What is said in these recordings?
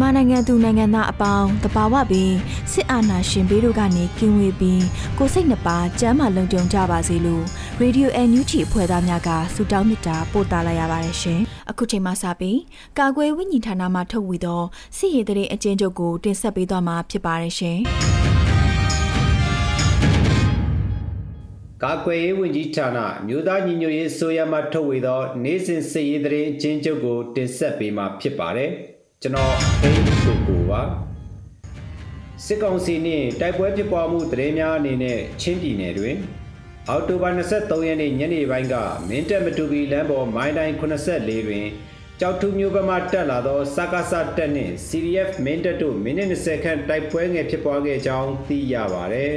မြန်မာနိုင်ငံသူနိုင်ငံသားအပေါင်းတဘာဝပြီးစစ်အာဏာရှင်ဘေးတို့ကနေကင်းဝေးပြီးကိုစိတ်နှပါကျမ်းမာလုံခြုံကြပါစေလို့ရေဒီယိုအန်ယူဂျီအဖွဲ့သားများကဆုတောင်းမေတ္တာပို့သလာရပါတယ်ရှင်။အခုချိန်မှစပြီးကာကွယ်ဝိညာဉ်ဌာနမှထုတ်ဝေသောစစ်ရေးတရေအကျဉ်းချုပ်ကိုတင်ဆက်ပေးသွားမှာဖြစ်ပါတယ်ရှင်။ကာကွယ်ရေးဝန်ကြီးဌာနမြို့သားညီညွတ်ရေးဆိုရမှထုတ်ဝေသောနိုင်စဉ်စစ်ရေးတရေအကျဉ်းချုပ်ကိုတင်ဆက်ပေးမှာဖြစ်ပါတယ်။ ကျွန်တော်ဟိန်းကိုကိုပါစစ်ကောင်စီနှင့်တိုက်ပွဲဖြစ်ပွားမှုသတင်းများအနေနဲ့ချင်းပြည်နယ်တွင် အောက်တိုဘာ23ရက်နေ့ညနေပိုင်းကမင်းတပ်မတူပီလမ်းပေါ်မိုင်းတိုင်း84တွင်ကြောက်ထုမျိုးဘက်မှတက်လာသောစကားစတက်နှင့် CDF မင်းတပ်တို့မိနစ်20ခန့်တိုက်ပွဲငယ်ဖြစ်ပွားခဲ့ကြောင်းသိရပါသည်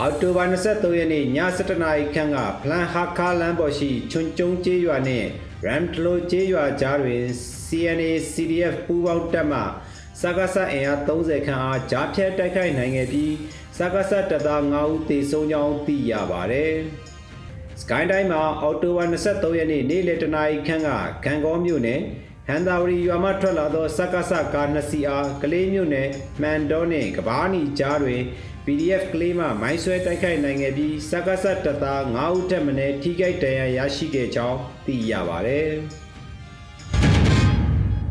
အောက်တိုဘာ23ရက်နေ့ည7:00နာရီခန့်ကဖလန်ဟာခါလမ်းပေါ်ရှိချွန်ကျုံကျေးရွာနှင့် ရမ်တလိုကျေးရွာကြားတွင် CNA CDF ပူးပေါင်းတပ်မှစကားဆအင်အား30ခန်းအားကြားဖြတ်တိုက်ခိုက်နိုင်ခဲ့ပြီးစကားဆတပ်သား9ဦးသေဆုံးကြောင်းသိရပါတယ်။ Sky တိုင်းမှာအော်တိုဝါ23ရက်နေ့နေ့လယ်တနာရီခန့်ကဂံကောမြို့နယ်ဟန်သာဝရီရွာမှထွက်လာသောစကားဆကား2စီးအားကလေးမြို့နယ်မှန်တော်နှင့်ကဘာနီကြားတွင် PDF ကလေးမှမိုင်းဆွဲတိုက်ခိုက်နိုင်ခဲ့ပြီးစကားဆတပ်သား9ဦးထက်မနည်းထိခိုက်ဒဏ်ရာရရှိခဲ့ကြောင်းသိရပါတယ်။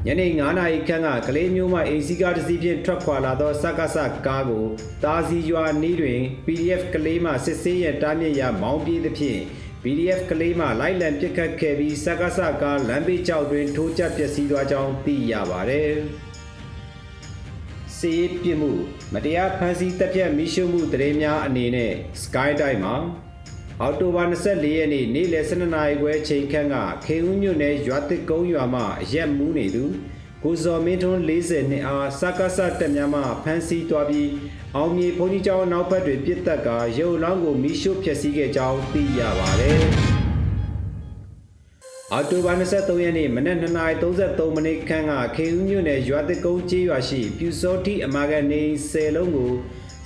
ညနေ9နာရီခန့်ကကလေးမျိုးမှအေစီကားတစ်စီးဖြင့်ထွက်ခွာလာသောစကားဆကားကိုတာစီရွာနီးတွင် PDF ကလေးမှစစ်ဆေးရန်တားမြစ်ရာမောင်းပြေးသဖြင့် PDF ကလေးမှလိုက်လံပစ်ခတ်ခဲ့ပြီးစကားဆကားလမ်းဘေးကျောက်တွင်ထိုးကျပျက်စီးသွားကြောင်းသိရပါတယ်။ စီးပြစ်မှုမတရားဖမ်းဆီးတပ်ဖြတ်မိရှုမှုတရေများအနေနဲ့ Sky တိုင်းမှာအော်တိုဘာ24ရက်နေ့နေ့လယ်12နာရီခွဲချိန်ခန့်ကခေဦးမြို့နယ်ရွာတစ်ကုန်းရွာမှရက်မူးနေသူကိုဇော်မင်းထွန်း40နှစ်အားစကားဆတက်များမှဖမ်းဆီးသွားပြီးအောင်မြေဘုန်းကြီးကျောင်းနောက်ဘက်တွင်ပြစ်တက်ကာရုပ်လောင်းကိုမိရှုဖျက်ဆီးခဲ့ကြောင်းသိရပါတယ်။ အော်တိုဘာ23ရက်နေ့မနက်2:33မိနစ်ခန့်ကခေဦးမြို့နယ်ရွာတကုန်းကျေးရွာရှိပြူစောတိအမာကနေ10လုံးကို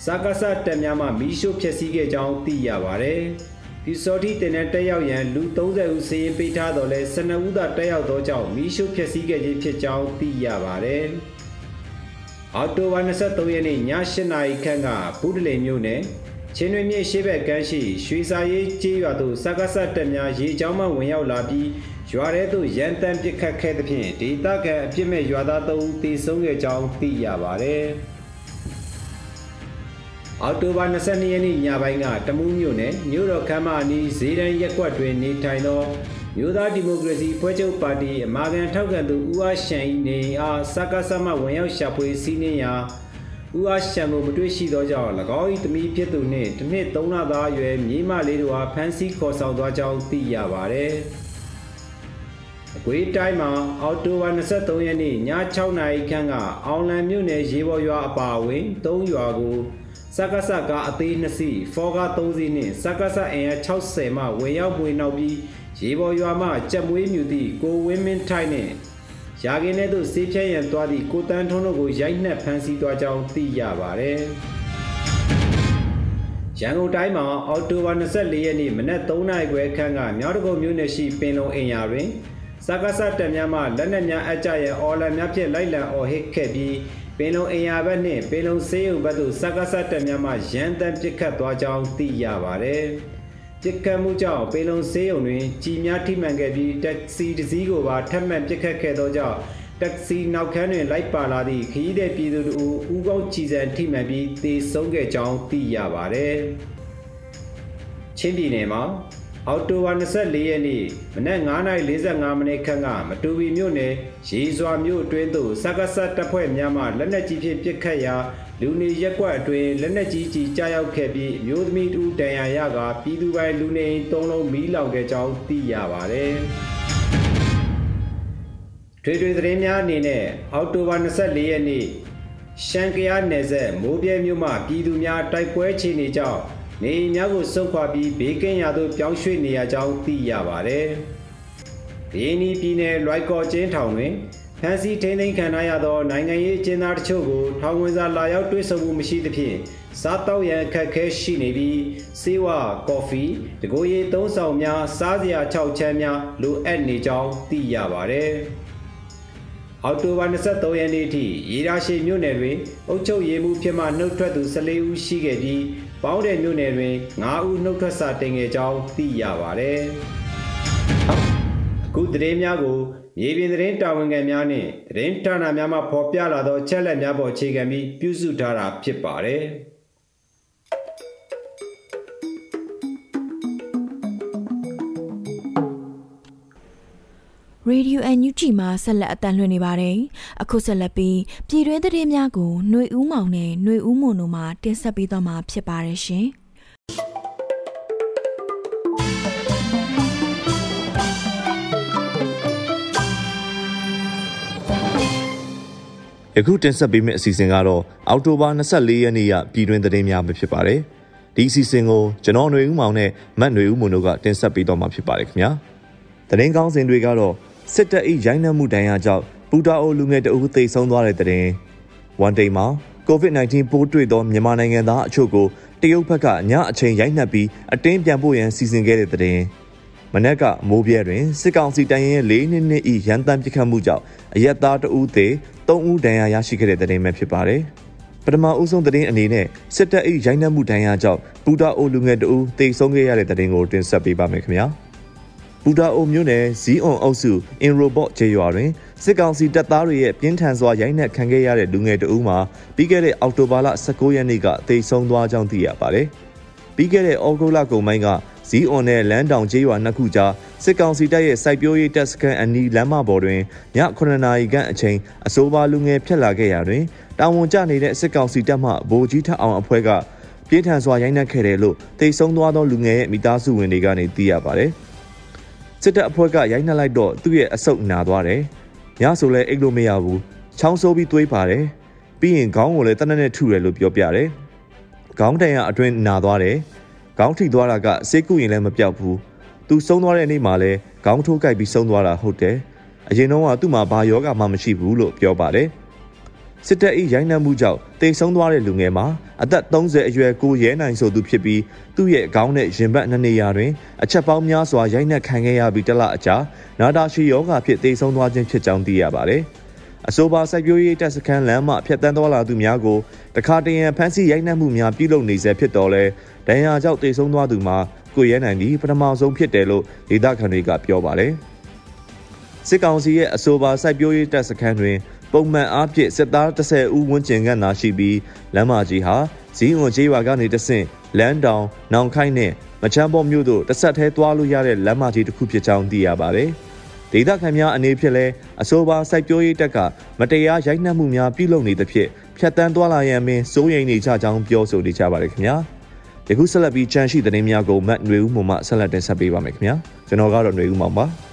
စကားဆတက်များမှမီးရှို့ဖျက်ဆီးခဲ့ကြောင်းသိရပါတယ်။ပြူစောတိတင်တဲ့တက်ရောက်ရန်လူ30ဦးစီးရင်ပေးထားတော်လဲ12ဦးသာတက်ရောက်သောကြောင့်မီးရှို့ဖျက်ဆီးခဲ့ခြင်းဖြစ်ကြောင်းသိရပါတယ်။အော်တိုဘာ23ရက်နေ့ည8:00နာရီခန့်ကဘူးတလေမြို့နယ် ချင်းတွင်မြေရှေ့ဘက်ကမ်းရှိရွှေစာရေးကျေးရွာသို့စကားဆတက်များရေချောင်းမှဝင်ရောက်လာပြီးရွာထဲသို့ရန်တမ်းပစ်ခတ်ခဲ့သဖြင့်ဒေသခံအပြစ်မဲ့ရွာသား၃ဦးသေဆုံးခဲ့ကြောင်းသိရပါတယ်။အော်တိုဘာ22ရက်နေ့ညပိုင်းကတမူးမြို့နယ်မြို့တော်ခမ်းမအနီးဈေးတန်းရက်ကွက်တွင်နေထိုင်သောမြို့သားဒီမိုကရေစီဖွဲ့ချုပ်ပါတီအမာခံထောက်ခံသူဦးအားရှန်နေအားစကားဆမဝင်ရောက်ရှာဖွေစီးနှင်းရာ ဦးအားရှန်ကိုမတွေ့ရှိသောကြောင့်၎င်း၏တမီးဖြစ်သူနှင့်တစ်နှစ်သုံးလသားအရွယ်မြေးမလေးတို့အားဖမ်းဆီးခေါ်ဆောင်သွားကြောင်းသိရပါသည်။အကွေးတိုင်းမှာအော်တိုဘာ23ရက်နေ့ည6နာရီခန့်ကအောင်လံမြို့နယ်ရေပေါ်ရွာအပါအဝင်3ရွာကိုစက္ကစကအသေး2စီးဖောကား3စီးနှင့်စက္ကစအင်အား60မှဝင်ရောက်ပွေနောက်ပြီးရေပေါ်ရွာမှကြက်မွေးမြူသည့်ကိုဝင်းမင်းထိုက်နှင့် ရာကင်းထဲသို့ဆေးဖြဲရန်သွားသည့်ကိုတန်းထွန်းတို့ကိုရိုက်နှက်ဖမ်းဆီးသွားကြောင်းသိရပါသည်ရန်ကုန်တိုင်းမှာအော်တိုဘာ24ရက်နေ့မနက်3နာရီခွဲခန့်ကမြောက်တကုံမြို့နယ်ရှိပင်လုံအင်ယာတွင်စကားဆတက်များမှလက်နက်များအကြရဲ့အော်လန်များဖြင့်လိုက်လံအော်ဟစ်ခဲ့ပြီးပင်လုံအင်ယာဘက်နှင့်ပင်လုံစေးရုံဘက်သို့စက္ကစတက်များမှရန်တမ်းပစ်ခတ်သွားကြောင်းသိရပါတယ်။ ပစ်ခတ်မှုကြောင့်ပင်လုံစေးရုံတွင်ကြီးများထိမှန်ခဲ့ပြီးတက္ကစီတစ်စီးကိုပါထပ်မံပစ်ခတ်ခဲ့သောကြောင့်တက္ကစီနောက်ခန်းတွင်လိုက်ပါလာသည့်ခရီးသည်ပြည်သူတို့ဦးကောင်းကြည်စံထိမှန်ပြီးတေဆုံးခဲ့ကြောင်းသိရပါတယ်။ချင်းပြည်နယ်မှာအော်တိုဝါ24ရက်နေ့မနက်9:45မိနစ်ခန့်ကမတူပီမြို့နယ်ရေစွာမြို့အတွင်းသို့စက္ကဆတ်တပ်ဖွဲ့များမှလက်နက်ကြီးဖြင့်ပစ်ခတ်ရာ လူနေရက်ကွက်အတွင်းလက်နက်ကြီးကြီးကြားရောက်ခဲ့ပြီးမျိုးသမီးတူတန်ရာရကပြည်သူပိုင်လူနေသုံးလုံးမီးလောင်ခဲ့ကြောင်းသိရပါတယ်။ထွေထွေသတင်းများအနေနဲ့အောက်တိုဘာ24ရက်နေ့ရှန်ကယားနယ်ဆက်မိုးပြဲမြို့မှပြည်သူများတိုက်ပွဲချီနေကြောင်းနေအိမ်များကိုစုပ်ခွာပြီးဘေးကင်းရာသို့ပြောင်းရွှေ့နေရကြောင်းသိရပါတယ်။ရင်းနီပြည်နယ်လွိုက်ကော်ကျင်းထောင်တွင် ဖန်စီထိန်းသိမ်းခံရသောနိုင်ငံရေးကျင်းသားတချို့ကိုထောင်ဝင်စာလာရောက်တွေ့ဆုံမှုမရှိသဖြင့်စားတောက်ရန်အခက်အခဲရှိနေပြီးစေဝါကော်ဖီတကိုယ်ရည်သုံးဆောင်များစားစရာ၆ချမ်းများလိုအပ်နေကြောင်းသိရပါတယ်။အောက်တိုဘာ23ရက်နေ့ထိရေရာရှိမြို့နယ်တွင်အုပ်ချုပ်ရေးမှုဖြစ်မှနှုတ်ထွက်သူ14ဦးရှိခဲ့ပြီးပေါင်းတဲ့မြို့နယ်တွင်9ဦးနှုတ်ထွက်စာတင်ခဲ့ကြောင်းသိရပါတယ်။အခုသတင်းများကို မြေပြင်သတင်းတာဝန်ခံများနှင့်သတင်းဌာနများမှဖော်ပြလာသောချက်လက်များပေါ်အခြေခံပြီးပြုစုထားတာဖြစ်ပါတယ်။ Radio NUG မှာဆက်လက်အတန်းလွှင့်နေပါတယ်။အခုဆက်လက်ပြီးပြည်တွင်းသတင်းများကိုຫນွေဦးမောင်နဲ့ຫນွေဦးမွန်တို့မှတင်ဆက်ပေးသွားမှာဖြစ်ပါတယ်ရှင်။ ယခုတင်ဆက်ပေးမယ့်အစီအစဉ်ကတော့အောက်တိုဘာ24ရက်နေ့ရပြည်တွင်းသတင်းများပဲဖြစ်ပါတယ်။ဒီအစီအစဉ်ကိုကျွန်တော်ຫນွေဦးမောင်နဲ့မတ်ຫນွေဦးမွန်တို့ကတင်ဆက်ပေးသွားမှာဖြစ်ပါတယ်ခင်ဗျာ။သတင်းကောင်းစင်တွေကတော့စစ်တပ်၏ရိုင်းနှက်မှုတန်ရာကြောင့်ပူတာအိုလူငယ်တအုပ်သိဆုံးသွားတဲ့တဲ့။ဝန်တိန်မှာ COVID-19 ပိုးတွေ့သောမြန်မာနိုင်ငံသားအချို့ကိုတရုတ်ဘက်ကညအချိန်ရိုက်နှက်ပြီးအတင်းပြန်ပို့ရန်စီစဉ်ခဲ့တဲ့တဲ့။ မနက်ကမိုးပြဲတွင်စစ်ကောင်စီတန်ရင်၄နှစ်နှစ်ဤရန်တမ်းပစ်ခတ်မှုကြောင့်အရက်သားတဦးသေ၃ဦးဒဏ်ရာရရှိခဲ့တဲ့တဲ့ပဲဖြစ်ပါတယ်။ပထမဦးဆုံးသတင်းအနေနဲ့စစ်တပ်၏ရိုင်းနှက်မှုဒဏ်ရာကြောင့်ပူတာအိုလူငယ်တဦးသေဆုံးခဲ့ရတဲ့တဲ့ကိုတင်ဆက်ပေးပါမယ်ခင်ဗျာ။ဘူတာအိုမြို့နယ်ဇီးအွန်အုပ်စုအင်ရိုဘော့ကျေးရွာတွင်စစ်ကောင်စီတပ်သားတွေရဲ့ပြင်းထန်စွာရိုက်နှက်ခံခဲ့ရတဲ့လူငယ်တဦးမှာပြီးခဲ့တဲ့အောက်တိုဘာလ19ရက်နေ့ကသေဆုံးသွားကြောင်းသိရပါတယ်။ပြီးခဲ့တဲ့ဩဂုတ်လကုန်ပိုင်းက ဇီးအွန်နဲ့လမ်းတောင်ကျေးရွာနှစ်ခုကြားစစ်ကောင်စီတပ်ရဲ့စိုက်ပျိုးရေးတပ်စခန်းအနီးလမ်းမပေါ်တွင်ည9နာရီခန့်အချိန်အဆိုပါလူငယ်ဖြတ်လာခဲ့ရာတွင်တာဝန်ကျနေတဲ့စစ်ကောင်စီတပ်မှဗိုလ်ကြီးထက်အောင်အဖွဲ့ကပြင်းထန်စွာရိုက်နှက်ခဲ့တယ်လို့သိဆုံးသွားသောလူငယ်ရဲ့မိသားစုဝင်တွေကနေသိရပါတယ်။စစ်တပ်အဖွဲ့ကရိုက်နှက်လိုက်တော့သူ့ရဲ့အဆုတ်နာသွားတယ်။ညဆိုလဲအိတ်လို့မရဘူး။ချောင်းဆိုးပြီးသွေးပါတယ်။ပြီးရင်ခေါင်းကိုလည်းတနက်နဲ့ထုတယ်လို့ပြောပြတယ်။ခေါင်းတန်ရအတွင်းနာသွားတယ်။ ခေါင်းထိသွားတာကစိတ်ကူရင်လည်းမပြောက်ဘူး။သူဆုံးသွားတဲ့နေ့မှာလည်းခေါင်းထိုးကြိုက်ပြီးဆုံးသွားတာဟုတ်တယ်။အရင်တော့ကသူ့မှာဘာယောဂမှမရှိဘူးလို့ပြောပါတယ်။စစ်တပ်၏ရိုင်းနှက်မှုကြောင့်တိတ်ဆုံးသွားတဲ့လူငယ်မှာအသက်30အရွယ်ကိုရဲနိုင်ဆိုသူဖြစ်ပြီးသူ့ရဲ့ခေါင်းနဲ့ရင်ဘတ်နှစ်နေရာတွင်အချက်ပေါင်းများစွာရိုက်နှက်ခံခဲ့ရပြီးတလအကြာနာတာရှိယောဂဖြစ်တိတ်ဆုံးသွားခြင်းဖြစ်ကြောင်းသိရပါတယ်။အဆိုပါစိုက်ပျိုးရေးတပ်စခန်းလမ်းမှဖျက်ဆီးသွားလာသူများကိုတခါတရံဖမ်းဆီးရိုက်နှက်မှုများပြုလုပ်နေဆဲဖြစ်တော်လဲ ဒဏ်ရာကြောင့်တိတ်ဆုံးသွားသူမှာကိုရဲနိုင်သည်ပထမဆုံးဖြစ်တယ်လို့ဒေသခံတွေကပြောပါတယ်။စစ်ကောင်စီရဲ့အဆိုပါစိုက်ပျိုးရေးတပ်စခန်းတွင်ပုံမှန်အားဖြင့်စစ်သား30ဦးဝန်းကျင်ခန့်သာရှိပြီးလမ်းမကြီးဟာဇီးဝန်ကျေးရွာကနေတဆင့်လမ်းတောင်နောင်ခိုင်းနဲ့မချမ်းပေါ်မြို့တို့တစ်ဆက်သေးသွားလို့ရတဲ့လမ်းမကြီးတစ်ခုဖြစ်ကြောင်းသိရပါတယ်။ဒေသခံများအနေဖြင့်လည်းအဆိုပါစိုက်ပျိုးရေးတပ်ကမတရားရိုက်နှက်မှုများပြုလုပ်နေသဖြင့်ဖြတ်တန်းသွားလာရန်ပင်စိုးရိမ်နေကြကြောင်းပြောဆိုနေကြပါတယ်ခင်ဗျာ။ ယခုဆက်လက်ပြီးချမ်းရှိသတင်းများကိုမတ်ຫນွေဦးမှမှဆက်လက်တင်ဆက်ပေးပါမယ်ခင်ဗျာ။ကျွန်တော်ကတော့ຫນွေဦးမှပါ။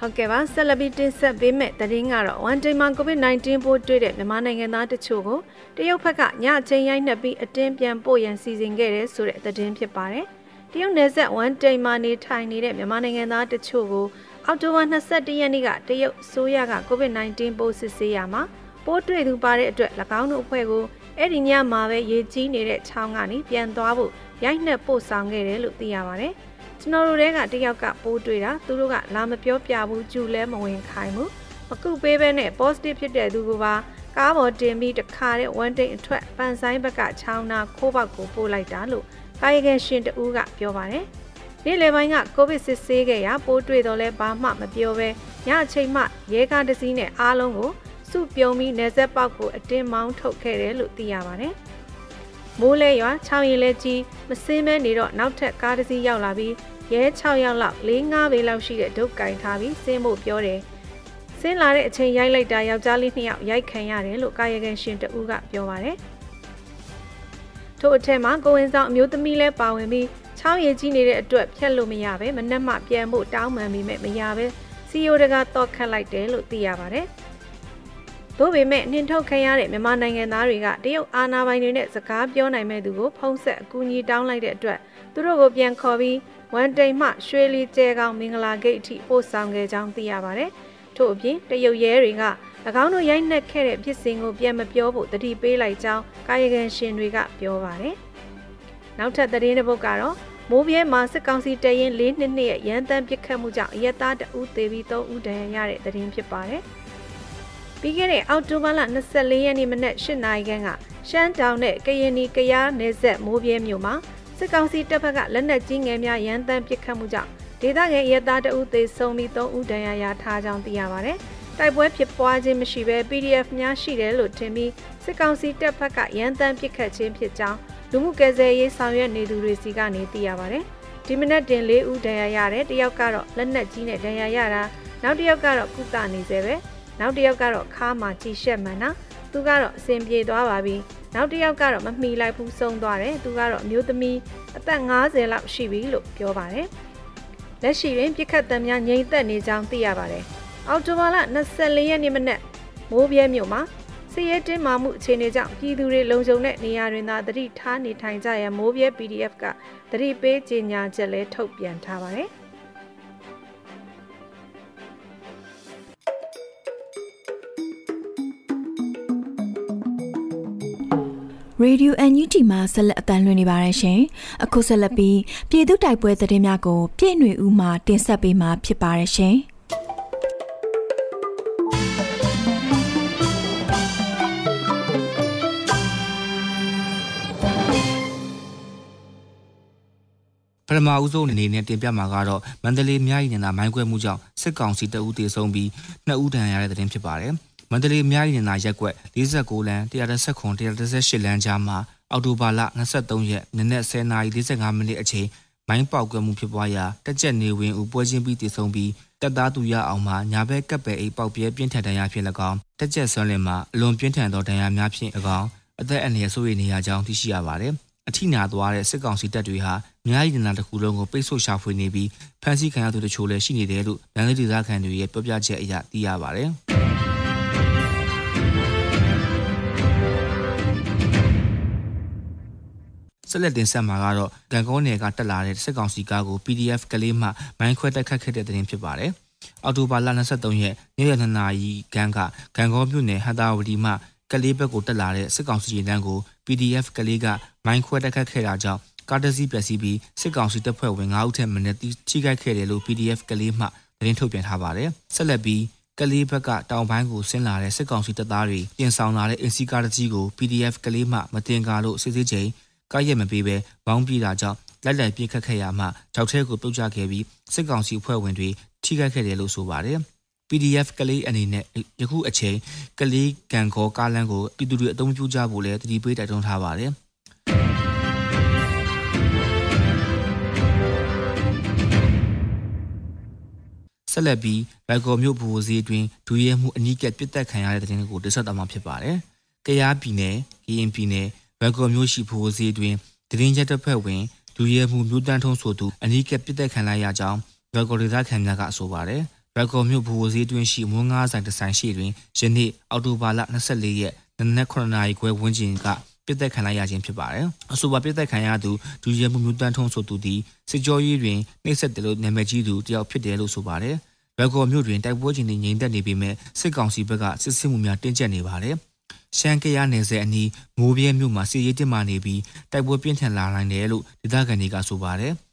ဟုတ်ကဲ့ပါဆက်လက်ပြီးတင်ဆက်ပေးမယ့်သတင်းကတော့ one day မှာ COVID-19 ပိုးတွေ့တဲ့မြန်မာနိုင်ငံသားတချို့ကိုတရုတ်ဘက်ကညအချိန်ရိုက်နှက်ပြီးအတင်းပြန်ပို့ရန်စီစဉ်ခဲ့တဲ့ဆိုတဲ့သတင်းဖြစ်ပါတယ်။တရုတ်နယ်စပ် one day မှာနေထိုင်နေတဲ့မြန်မာနိုင်ငံသားတချို့ကိုအောက်တိုဘာ22ရက်နေ့ကတရုတ်ဆိုရက COVID-19 ပိုးစစ်ဆေးရမှာပိုးတွေ့သူပါတဲ့အတွက်၎င်းတို့အဖွဲ့ကို အဲ့ဒီညမှာပဲရေကြီးနေတဲ့ချောင်းကနေပြန်သွားဖို့ရိုက်နှက်ပို့ဆောင်ခဲ့တယ်လို့သိရပါတယ်။ကျွန်တော်တို့တဲကတယောက်ကပိုးတွေ့တာသူတို့ကလာမပြောပြဘူးကျူလဲမဝင်ခိုင်းဘူးမကုပေးဘဲနဲ့ positive ဖြစ်တဲ့သူကပါကားပေါ်တင်ပြီးတခါတဲ့ဝန်တိန်အထွက်ပန်ဆိုင်ဘက်ကချောင်းနာခိုးပေါက်ကိုပို့လိုက်တာလို့ကာယကံရှင်တဦးကပြောပါတယ်။နေ့လယ်ပိုင်းကကိုဗစ်စစ်ဆေးခဲ့ရပိုးတွေ့တော့လဲဘာမှမပြောဘဲညအချိန်မှရဲကားတစ်စီးနဲ့အားလုံးကို စုပြုံပြီးနေဆက်ပေါက်ကိုအတင်းမောင်းထုတ်ခဲ့တယ်လို့သိရပါတယ်။မိုးလဲရွာ6ရင်လဲကြီးမစင်းမဲနေတော့နောက်ထပ်ကားတစ်စီးရောက်လာပြီးရဲ6ယောက်လောက်4-5ဘေးလောက်ရှိတဲ့ဒုတ်ကင်ထားပြီးစင်းဖို့ပြောတယ်။စင်းလာတဲ့အချိန်ရိုက်လိုက်တာယောက်ျားလေး2ယောက်ရိုက်ခံရတယ်လို့ကာယကံရှင်တဦးကပြောပါတယ်။ထို့အထက်မှာကိုဝင်ဆောင်အမျိုးသမီးလဲပါဝင်ပြီးချောင်းရည်ကြီးနေတဲ့အတွက်ဖြတ်လို့မရပဲမနှက်မှပြန်ဖို့တောင်းပန်ပြီးမဲ့မရပဲစီယိုတကတော့ခတ်လိုက်တယ်လို့သိရပါတယ်။ သို့ပေမဲ့နှင်ထုတ်ခံရတဲ့မြန်မာနိုင်ငံသားတွေကတရုတ်အာဏာပိုင်တွေနဲ့စကားပြောနိုင်မဲ့သူကိုဖုံးဆက်အကူအညီတောင်းလိုက်တဲ့အတွက်သူတို့ကိုပြန်ခေါ်ပြီးဝန်တိန်မှရွှေလီကျဲကောင်မင်္ဂလာဂိတ်အထိပို့ဆောင်ခဲ့ကြောင်းသိရပါတယ်။ထို့အပြင်တရုတ်ရဲတွေက၎င်းတို့ရိုက်နှက်ခဲ့တဲ့ဖြစ်စဉ်ကိုပြန်မပြောဖို့တတိပေးလိုက်ကြောင်းကာယကံရှင်တွေကပြောပါတယ်။နောက်ထပ်သတင်းတစ်ပုဒ်ကတော့မိုးပြဲမှာစစ်ကောင်စီတရင်၄နှစ်နှစ်ရဲ့ရန်တမ်းပစ်ခတ်မှုကြောင့်အရက်သားတဦးသေပြီး၃ဦးဒဏ်ရာရတဲ့သတင်းဖြစ်ပါတယ်။ ပြီးခဲ့တဲ့အောက်တိုဘာလ24ရက်နေ့မနက်8နာရီခန့်ကရှမ်းတောင်နဲ့ကရင်နီကရားနယ်စပ်မိုးပြဲမြို့မှာစစ်ကောင်စီတပ်ဖက်ကလက်နက်ကြီးငယ်များရန်တမ်းပစ်ခတ်မှုကြောင့်ဒေသခံရဲသားတအုပ်သေဆုံးပြီး3ဦးဒဏ်ရာရထားကြောင်းသိရပါတယ်။တိုက်ပွဲဖြစ်ပွားခြင်းမရှိဘဲ PDF များရှိတယ်လို့ထင်ပြီးစစ်ကောင်စီတပ်ဖက်ကရန်တမ်းပစ်ခတ်ခြင်းဖြစ်ကြောင်းလူမှုကယ်ဆယ်ရေးဆောင်ရွက်နေသူတွေစီကနေသိရပါတယ်။ဒီမနက်တင်၄ဦးဒဏ်ရာရတယ်တယောက်ကတော့လက်နက်ကြီးနဲ့ဒဏ်ရာရတာနောက်တစ်ယောက်ကတော့ကုသနေသေးပဲ။ နောက်တစ်ယောက်ကတော့ခါမှာကြည်ရှက်မှန်တာသူကတော့အစင်ပြေသွားပါပြီနောက်တစ်ယောက်ကတော့မမှီလိုက်ဘူးဆုံးသွားတယ်သူကတော့အမျိုးသမီးအသက်50လောက်ရှိပြီလို့ပြောပါတယ်လက်ရှိတွင်ပြစ်ခတ်တံများငြိမ်သက်နေကြောင်းသိရပါတယ်အော်တိုဘာလ24ရက်နေ့မနက်မိုးပြဲမြို့မှာစီရဲတင်းမာမှုအခြေအနေကြောင့်ပြည်သူတွေလုံခြုံတဲ့နေရာတွင်သာတတိထားနေထိုင်ကြရန်မိုးပြဲ PDF ကတတိပေးကြေညာချက်လဲထုတ်ပြန်ထားပါတယ်။ Radio NUG မှာဆက်လက်အသံလွှင့်နေပါတယ်ရှင်။အခုဆက်လက်ပြီးပြည်သူတိုက်ပွဲသတင်းများကိုပြည့်ຫນွေဦးမှတင်ဆက်ပေးမှာဖြစ်ပါတယ်ရှင်။ပထမဦးဆုံးအနေနဲ့တင်ပြမှာကတော့မန္တလေးမြို့ရည်နေတာမိုင်းခွဲမှုကြောင့်စစ်ကောင်စီတအူးတေဆုံးပြီးနှစ်ဦးဒဏ်ရာရတဲ့တဲ့တင်ဖြစ်ပါတယ်။မ န္တလေးအများကြီးနာရက်ကွက်49လမ်း119 118လမ်းကြားမှာအော်တိုဘာလ23ရက်နနက်10:45မိနစ်အချိန်မိုင်းပေါက်ကွဲမှုဖြစ်ပွားရာတက်ကြက်နေဝင်ဦးပွဲချင်းပြီးတည်ဆုံပြီးတက်သားသူရအောင်မှာညာဘက်ကပ်ပဲအိပေါက်ပြဲပြင်းထန်ဒဏ်ရာဖြင့်၎င်းတက်ကြက်ဆွမ်းလင်မှာအလွန်ပြင်းထန်သောဒဏ်ရာများဖြင့်၎င်းအသက်အန္တရာယ်ဆိုးရနေရကြောင်းသိရှိရပါတယ်အထိနာသွားတဲ့စစ်ကောင်စီတပ်တွေဟာများရည်နာတစ်ခုလုံးကိုပိတ်ဆို့ရှာဖွေနေပြီးဖမ်းဆီးခံရသူတို့ချို့လည်းရှိနေတယ်လို့လမ်းလေးဒေသခံတွေရဲ့ပြောပြချက်အရသိရပါတ ဆက်လက်တင်ဆက်မှာကတော့ဂန်ကုန်းနယ်ကတက်လာတဲ့စစ်ကောင်စီကားကို PDF ကလေးမှမိုင်းခွဲတိုက်ခတ်ခဲ့တဲ့တဲ့တင်ဖြစ်ပါတယ်။အော်တိုဘာလ23ရက်နေ့ရက်2နာရီခန်းကဂန်ကုန်းမြို့နယ်ဟတာဝတီမှကလေးဘက်ကိုတက်လာတဲ့စစ်ကောင်စီရင်တန်းကို PDF ကလေးကမိုင်းခွဲတိုက်ခတ်ခဲ့တာကြောင့်ကားတစီးပျက်စီးပြီးစစ်ကောင်စီတပ်ဖွဲ့ဝင်9ဦးထက်မနည်းထိခိုက်ခဲ့တယ်လို့ PDF ကလေးမှသတင်းထုတ်ပြန်ထားပါတယ်။ဆက်လက်ပြီးကလေးဘက်ကတောင်ပိုင်းကိုဆင်းလာတဲ့စစ်ကောင်စီတပ်သားတွေပြင်ဆောင်လာတဲ့အင်စီကားတကြီးကို PDF ကလေးမှမတင်ကားလို့စစ်စစ်ချိန် ကားရက်မပေးဘဲဘောင်းပြေးတာကြောင့်လိုက်လိုက်ပြစ်ခတ်ခဲ့ရမှကြောက်ထဲကိုပြုတ်ကျခဲ့ပြီးစစ်ကောင်စီအဖွဲ့ဝင်တွေထိခိုက်ခဲ့တယ်လို့ဆိုပါတယ်။ PDF ကလေးအနေနဲ့ယခုအချိန်ကလေးကံခေါ်ကားလမ်းကိုပြည်သူတွေအုံပြုကြဖို့လည်းတတိပေးတိုက်တွန်းထားပါတယ်။ဆက်လက်ပြီးဘက်ကော်မြို့ဘူဝစီအတွင်းဒူရဲမှုအနီးကပ်ပြစ်တက်ခံရတဲ့တဲ့တင်ကိုတင်ဆက်သွားမှာဖြစ်ပါတယ်။ကရားပြည်နယ်၊ကရင်ပြည်နယ် ဘက်ကော်မြို့ရှိဘူဝစီအတွင်းတရင်ချက်တစ်ဖက်ဝင်ဒူရဲမှုမြို့တန်းထုံးဆိုသူအနီးကပ်ပြစ်တက်ခံလိုက်ရကြောင်းဘက်ကော်ဒေသခံများကဆိုပါတယ်။ဘက်ကော်မြို့ဘူဝစီအတွင်းရှိမွန်းငါးဆိုင်တဆိုင်ရှိတွင်ယနေ့အောက်တိုဘာလ24ရက်နနက်9နာရီခွဲဝန်းကျင်ကပြစ်သက်ခံလိုက်ရခြင်းဖြစ်ပါတယ်။အဆိုပါပြစ်သက်ခံရသူဒူရဲမှုမျိုးတန်းထုံးဆိုသူသည်စစ်ကြောရေးတွင်နှိပ်စက်တယ်လို့နာမည်ကြီးသူတယောက်ဖြစ်တယ်လို့ဆိုပါတယ်။ဘက်ကော်မြို့တွင်တိုက်ပွဲချင်းတွေငြိမ်သက်နေပေမဲ့စစ်ကောင်စီဘက်ကစစ်စစ်မှုများတင်းကျပ်နေပါတယ်။ ရှမ်းကရနယ်စပ်အနီးမိုးပြဲမြို့မှာစစ်ရေးတင်မာနေပြီးတိုက်ပွဲပြင်းထန်လာနိုင်တယ်လို့ဒေသခံတွေကဆိုပါတယ်။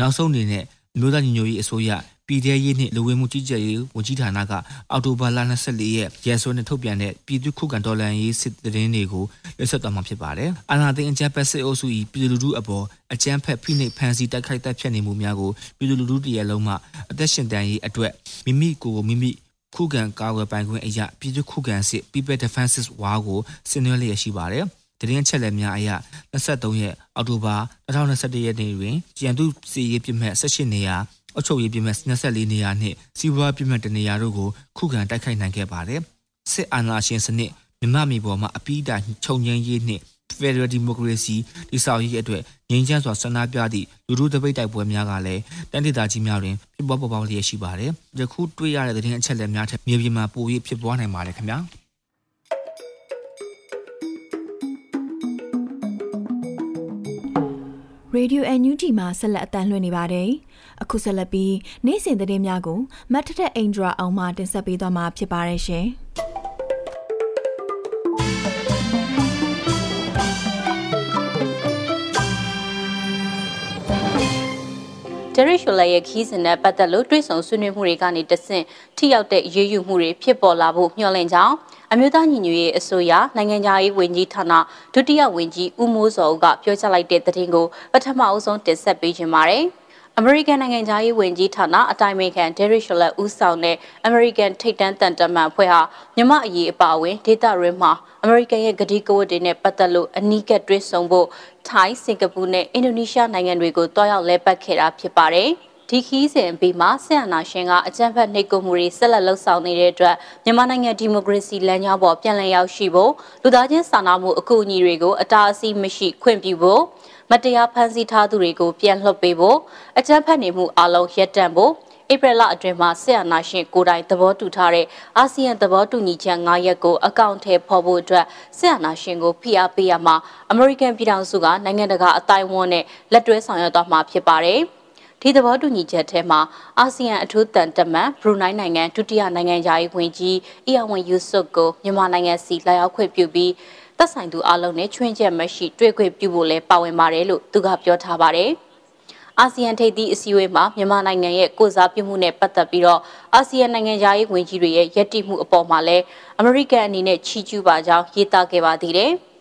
နောက်ဆုံးအနေနဲ့ မြို့သားညီညွတ်ရေးအစိုးရပြည်ထရေးနှင့်လူဝင်မှုကြီးကြပ်ရေးဝန်ကြီးဌာနကအောက်တိုဘာလ24ရက်ရက်စွဲနဲ့ထုတ်ပြန်တဲ့ပြည်သူ့ခုခံတော်လှန်ရေးစစ်တရင်တွေကိုလက်ဆက်သွားမှာဖြစ်ပါတယ်။အာဏာသိမ်းအကြမ်းဖက်စစ်အုပ်စု၏ပြည်သူလူထုအပေါ်အကြမ်းဖက်ဖိနှိပ်ဖန်ဆီးတိုက်ခိုက်တပ်ဖြတ်နေမှုများကိုပြည်သူလူထုတရလုံးမှအသက်ရှင်တန်ရေးအတွက်မိမိကိုယ်ကိုမိမိခုခံကာကွယ်ပိုင်ခွင့်အရာပြည်သူ့ခုခံစစ် People Defenses War ကိုဆင်နွှဲလျက်ရှိပါတယ်။ တရင်ချက်လက်များအရ23ရက်အောက်တိုဘာ2021ရက်နေ့တွင်ကျန်သူစီရေးပြမှတ်18နေရာအုပ်ချုပ်ရေးပြမှတ်24နေရာနှင့်စီးပွားပြမှတ်တနေရာတို့ကိုခုခံတိုက်ခိုက်နိုင်ခဲ့ပါတယ်။စစ်အာဏာရှင်စနစ်မြမမီပေါ်မှာအပိဒါချုပ်ငြိမ်းရေးနှင့် Federal Democracy တိဆောက်ရေးအတွက်ငြိမ်းချမ်းစွာဆန္ဒပြသည့်လူထုတပိတ်တိုက်ပွဲများကလည်းတန်ဒေသကြီးများတွင်ဖြစ်ပေါ်ပေါ်ပေါက်လျက်ရှိပါတယ်။ယခုတွေ့ရတဲ့သတင်းအချက်အလက်များထက်မြေပြင်မှာပို၍ဖြစ်ပွားနိုင်ပါတယ်ခင်ဗျာ။ Radio NUG မှာဆက်လက်အတန်းလွှင့်နေပါတယ်။အခုဆက်လက်ပြီးနေ့စဉ်သတင်းများကိုမတ်ထထအင်ဒရာအောင်မှတင်ဆက်ပေးသွားမှာဖြစ်ပါတယ်ရှင်။ဒရစ်ရှိုလာရဲ့ခီးစဉ်နဲ့ပတ်သက်လို့တွဲဆုံဆွေးနွေးမှုတွေကနေတဆင့်ထိရောက်တဲ့ရေးယူမှုတွေဖြစ်ပေါ်လာဖို့မျှော်လင့်ကြောင်း အမျိုးသားညီညွတ်ရေးအစိုးရနိုင်ငံခြားရေးဝန်ကြီးဌာနဒုတိယဝန်ကြီးဦးမိုးစောဦးကပြောကြားလိုက်တဲ့သတင်းကိုပထမအဆုံးတင်ဆက်ပေးခြင်းပါတယ်။အမေရိကန်နိုင်ငံသားရေးဝန်ကြီးဌာနအတိုင်ပင်ခံဒယ်ရစ်ရှလက်ဦးဆောင်တဲ့အမေရိကန်ထိပ်တန်းတန်တမန်ဖွဲ့ဟာမြမအရေးအပါအဝင်ဒေသရင်းမှာအမေရိကန်ရဲ့ဂတိကဝတ်တွေနဲ့ပတ်သက်လို့အနီးကပ်တွဲဆုံဖို့ထိုင်းစင်ကာပူနဲ့အင်ဒိုနီးရှားနိုင်ငံတွေကိုတွားရောက်လဲပတ်ခဲ့တာဖြစ်ပါတယ်။ ဒီခီးစဉ်ပြီးမှဆင်အနာရှင်ကအကြံဖက်နှိပ်ကွပ်မှုတွေဆက်လက်လှုပ်ဆောင်နေတဲ့အတွက်မြန်မာနိုင်ငံဒီမိုကရေစီလမ်းကြောင်းပေါ်ပြန်လည်ရောက်ရှိဖို့လူသားချင်းစာနာမှုအကူအညီတွေကိုအတားအဆီးမရှိခွင့်ပြုဖို့မတရားဖမ်းဆီးထားသူတွေကိုပြန်လွှတ်ပေးဖို့အကြမ်းဖက်နေမှုအလုံးရပ်တန့်ဖို့ဧပြီလအတွင်းမှာဆက်အနာရှင်ကိုတိုင်သဘောတူထားတဲ့အာဆီယံသဘောတူညီချက်9ရပ်ကိုအကောင့်ထဲပေါ်ဖို့အတွက်ဆက်အနာရှင်ကိုဖိအားပေးရမှာအမေရိကန်ပြည်ထောင်စုကနိုင်ငံတကာအတိုင်းအဝန်နဲ့လက်တွဲဆောင်ရွက်သွားမှာဖြစ်ပါတယ်။ ဒီသဘောတူညီချက်ထဲမှာအာဆီယံအထူးတန်တမန်ဘရူနိုင်းနိုင်ငံဒုတိယနိုင်ငံသားရေးဝန်ကြီးအီယာဝန်ယူဆုကိုမြန်မာနိုင်ငံစီလာရောက်ခွင့်ပြုပြီးသက်ဆိုင်သူအလုံးနဲ့ချွင်းချက်မရှိတွေ့ခွင့်ပြုဖို့လဲပါဝင်ပါတယ်လို့သူကပြောထားပါတယ်။အာဆီယံထိပ်သီးအစည်းအဝေးမှာမြန်မာနိုင်ငံရဲ့ကိုစားပြုမှုနဲ့ပတ်သက်ပြီးတော့အာဆီယံနိုင်ငံသားရေးဝန်ကြီးတွေရဲ့ယက်တိမှုအပေါ်မှာလဲအမေရိကန်အနေနဲ့ချီးကျူးပါကြောင်းရေးသားခဲ့ပါသေးတယ်။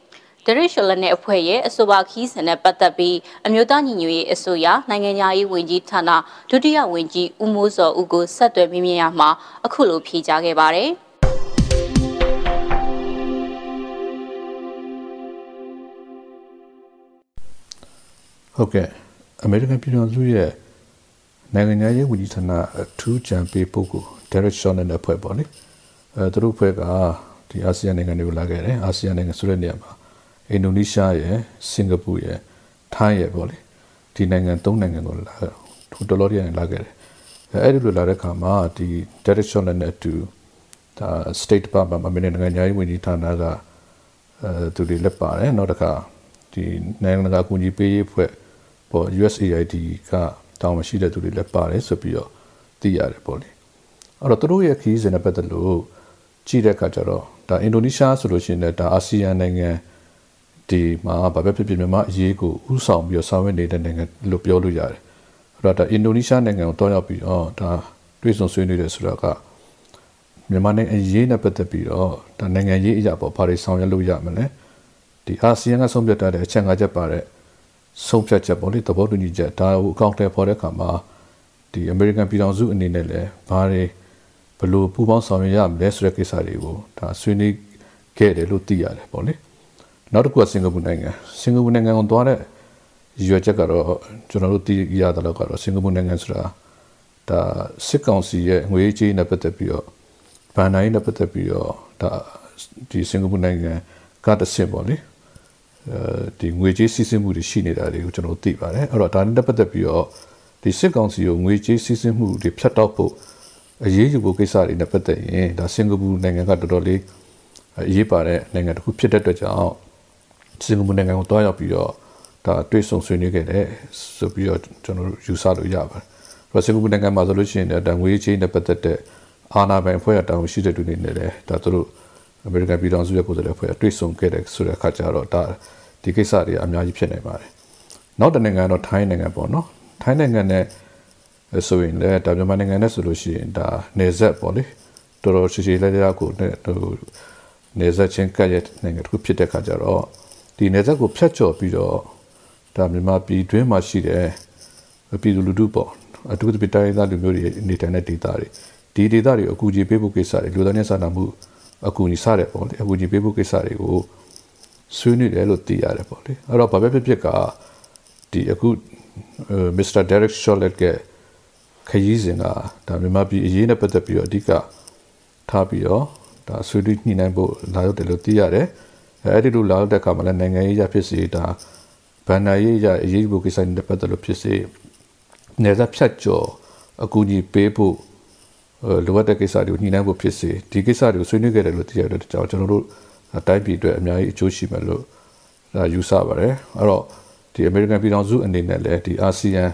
ဒရစ်ရှလန်နဲ့အဖွဲ့ရဲ့အဆိုပါခီးစံနဲ့ပတ်သက်ပြီးအမျိုးသားညီညွတ်ရေးအစိုးရနိုင်ငံသားရေးဝန်ကြီးဌာနဒုတိယဝန်ကြီးဦးမိုးစောဦးကိုဆက်သွယ်မြင်မြင်ရမှာအခုလိုဖြေကြားခဲ့ပါတယ်။ဟုတ်ကဲ့အမေရိကန်ပြည်ထောင်စုရဲ့နိုင်ငံရေးဝန်ကြီးဌာနအထူးကြံပေးပုဂ္ဂိုလ် Derek Shonen နဲ့ဖွဲ့ပေါ့လေအဲသူတို့ဖွဲ့ကဒီအာဆီယံနိုင်ငံတွေကိုလာခဲ့တယ်အာဆီယံနိုင်ငံဆိုတဲ့နေရာမှာ အင်ဒိုနီးရှားရယ်စင်ကာပူရယ်ထိုင်းရယ်ပေါ့လေဒီနိုင်ငံ၃နိုင်ငံကိုလာထူတော်တော်ရည်လာခဲ့တယ်အဲအဲ့ဒီလိုလာတဲ့ခါမှာဒီ Derek Shonen နဲ့အတူဒါ State Department အမေရိကန်နိုင်ငံရေးဝန်ကြီးဌာနကအဲသူတွေလက်ပါတယ်နောက်တစ်ခါဒီနိုင်ငံတကာအကူအညီပေးရေးဖွဲ့ပေါ့ USAID ကတောင်းမရှိတဲ့သူတွေလည်းပါတယ်ဆိုပြီးတော့သိရတယ်ပေါ့လေအဲ့တော့သူတို့ရဲ့ခီးစဉ်နဲ့ပတ်သက်လို့ကြည့်တဲ့အခါကျတော့ဒါအင်ဒိုနီးရှားဆိုလို့ရှိရင်လည်းဒါအာဆီယံနိုင်ငံ ဒီမှာဘာပဲဖြစ်ဖြစ်မြန်မာအရေးကိုဥဆောင်ပြီးတော့ဆောင်ရွက်နေတဲ့နိုင်ငံလို့ပြောလို့ရတယ်အဲ့တော့ဒါအင်ဒိုနီးရှားနိုင်ငံကိုတွားရောက်ပြီးတော့ဒါတွေ့ဆုံဆွေးနွေးတယ်ဆိုတော့ကမြန်မာနိုင်ငံအရေးနဲ့ပတ်သက်ပြီးတော့ဒါနိုင်ငံရေးအရာပေါ့ဘာတွေဆောင်ရွက်လို့ရမလဲဒီအာဆီယံကဆုံးဖြတ်ထားတဲ့အချက်၅ချက်ပါတဲ့ဆုံးဖြတ်ချက်ပေါ့လေသဘောတူညီချက်ဒါကိုအကောင့်ထဲပေါ်တဲ့အခါမှာဒီအမေရိကန်ပြည်ထောင်စုအနေနဲ့လည်းဘာတွေဘလို့ပူးပေါင်းဆောင်ရွက်ရမလဲဆိုတဲ့ကိစ္စတွေကိုဒါဆွေးနွေးခဲ့တယ်လို့သိရတယ်ပေါ့လေ နောက်တစ်ခုကစင်ကာပူနိုင်ငံစင်ကာပူနိုင်ငံကိုသွားတဲ့ရွေချက်ကတော့ကျွန်တော်တို့သိရတဲ့လောက်ကတော့စင်ကာပူနိုင်ငံဆိုတာဒါစစ်ကောင်စီရဲ့ငွေကြေးနဲ့ပတ်သက်ပြီးတော့ဗန်နိုင်နဲ့ပတ်သက်ပြီးတော့ဒါဒီစင်ကာပူနိုင်ငံကတဆင့်ပေါ့လေအဲဒီငွေကြေးစီးဆင်းမှုတွေရှိနေတာတွေကိုကျွန်တော်သိပါတယ်အဲ့တော့ဒါနဲ့ပတ်သက်ပြီးတော့ဒီစစ်ကောင်စီကိုငွေကြေးစီးဆင်းမှုတွေဖြတ်တောက်ဖို့အရေးယူဖို့ကိစ္စတွေနဲ့ပတ်သက်ရင်ဒါစင်ကာပူနိုင်ငံကတော်တော်လေးအရေးပါတဲ့နိုင်ငံတစ်ခုဖြစ်တဲ့အတွက်ကြောင့် စင်ကာပူနိုင်ငံကိုတွားရောက်ပြီးတော့ဒါတွေ့ဆုံဆွေးနွေးခဲ့တယ်ဆိုပြီးတော့ကျွန်တော်တို့ယူဆလို့ရပါတယ်။စင်ကာပူနိုင်ငံမှာဆိုလို့ရှိရင်ဒါငွေကြေးနဲ့ပတ်သက်တဲ့အာဏာပိုင်အဖွဲ့အတောင်ရှိတဲ့သူတွေနဲ့လည်းဒါသူတို့အမေရိကန်ပြည်ထောင်စုရဲ့ကိုယ်စားလှယ်အဖွဲ့အတွေ့ဆုံခဲ့တဲ့ဆိုတဲ့အခါကျတော့ဒါဒီကိစ္စတွေအများကြီးဖြစ်နေပါတယ်နောက်တနိုင်ငံတော့ထိုင်းနိုင်ငံပေါ့နော်ထိုင်းနိုင်ငံနဲ့ဆိုရင်လည်းဒါမြန်မာနိုင်ငံနဲ့ဆိုလို့ရှိရင်ဒါနေဆက်ပေါ့လေတော်တော်ရှိရှိလေးလေးကိုနဲ့ဟိုနေဆက်ချင်းကရဲ့နိုင်ငံတစ်ခုဖြစ်တဲ့ခါကျတော့ ဒီနေဆက်ကိုဖြတ်ကျော်ပြီးတော့ဒါမြန်မာပြည်တွင်းမှာရှိတဲ့ပြည်သူလူထုပေါ့အထူးသဖြင့်တိုင်းသားလူမျိုးတွေနေထိုင်တဲ့ဒေသတွေဒီဒေသတွေအကူအညီပေးဖို့ကိစ္စတွေလူသားချင်းစာနာမှုအကူအညီစတဲ့ပေါ့လေအကူအညီပေးဖို့ကိစ္စတွေကိုဆွေးနွေးတယ်လို့သိရတယ်ပေါ့လေအဲ့တော့ဘာပဲဖြစ်ဖြစ်ကဒီအခုမစ္စတာဒက်ရက်ရှော့လက်ကခရီးစဉ်ကဒါမြန်မာပြည်အရေးနဲ့ပတ်သက်ပြီးတော့အဓိကထားပြီးတော့ဒါဆွေးနွေးညှိနှိုင်းဖို့လာရောက်တယ်လို့သိရတယ် အဲ့ဒီလိုလာရောက်တဲ့အခါမှာလည်းနိုင်ငံရေးရဖြစ်စေဒါဗန်နာရေးရအရေးဖို့ကိစ္စနဲ့ပတ်သက်လို့ဖြစ်စေနေသက်ဖြတ်ကျော်အကူအညီပေးဖို့လိုအပ်တဲ့ကိစ္စတွေကိုညှိနှိုင်းဖို့ဖြစ်စေဒီကိစ္စတွေကိုဆွေးနွေးခဲ့တယ်လို့သိရတဲ့ကြောင့်ကျွန်တော်တို့တိုင်းပြည်အတွက်အများကြီးအကျိုးရှိမယ်လို့ယူဆပါတယ်အဲ့တော့ဒီ American ပြည်ထောင်စုအနေနဲ့လည်းဒီ ASEAN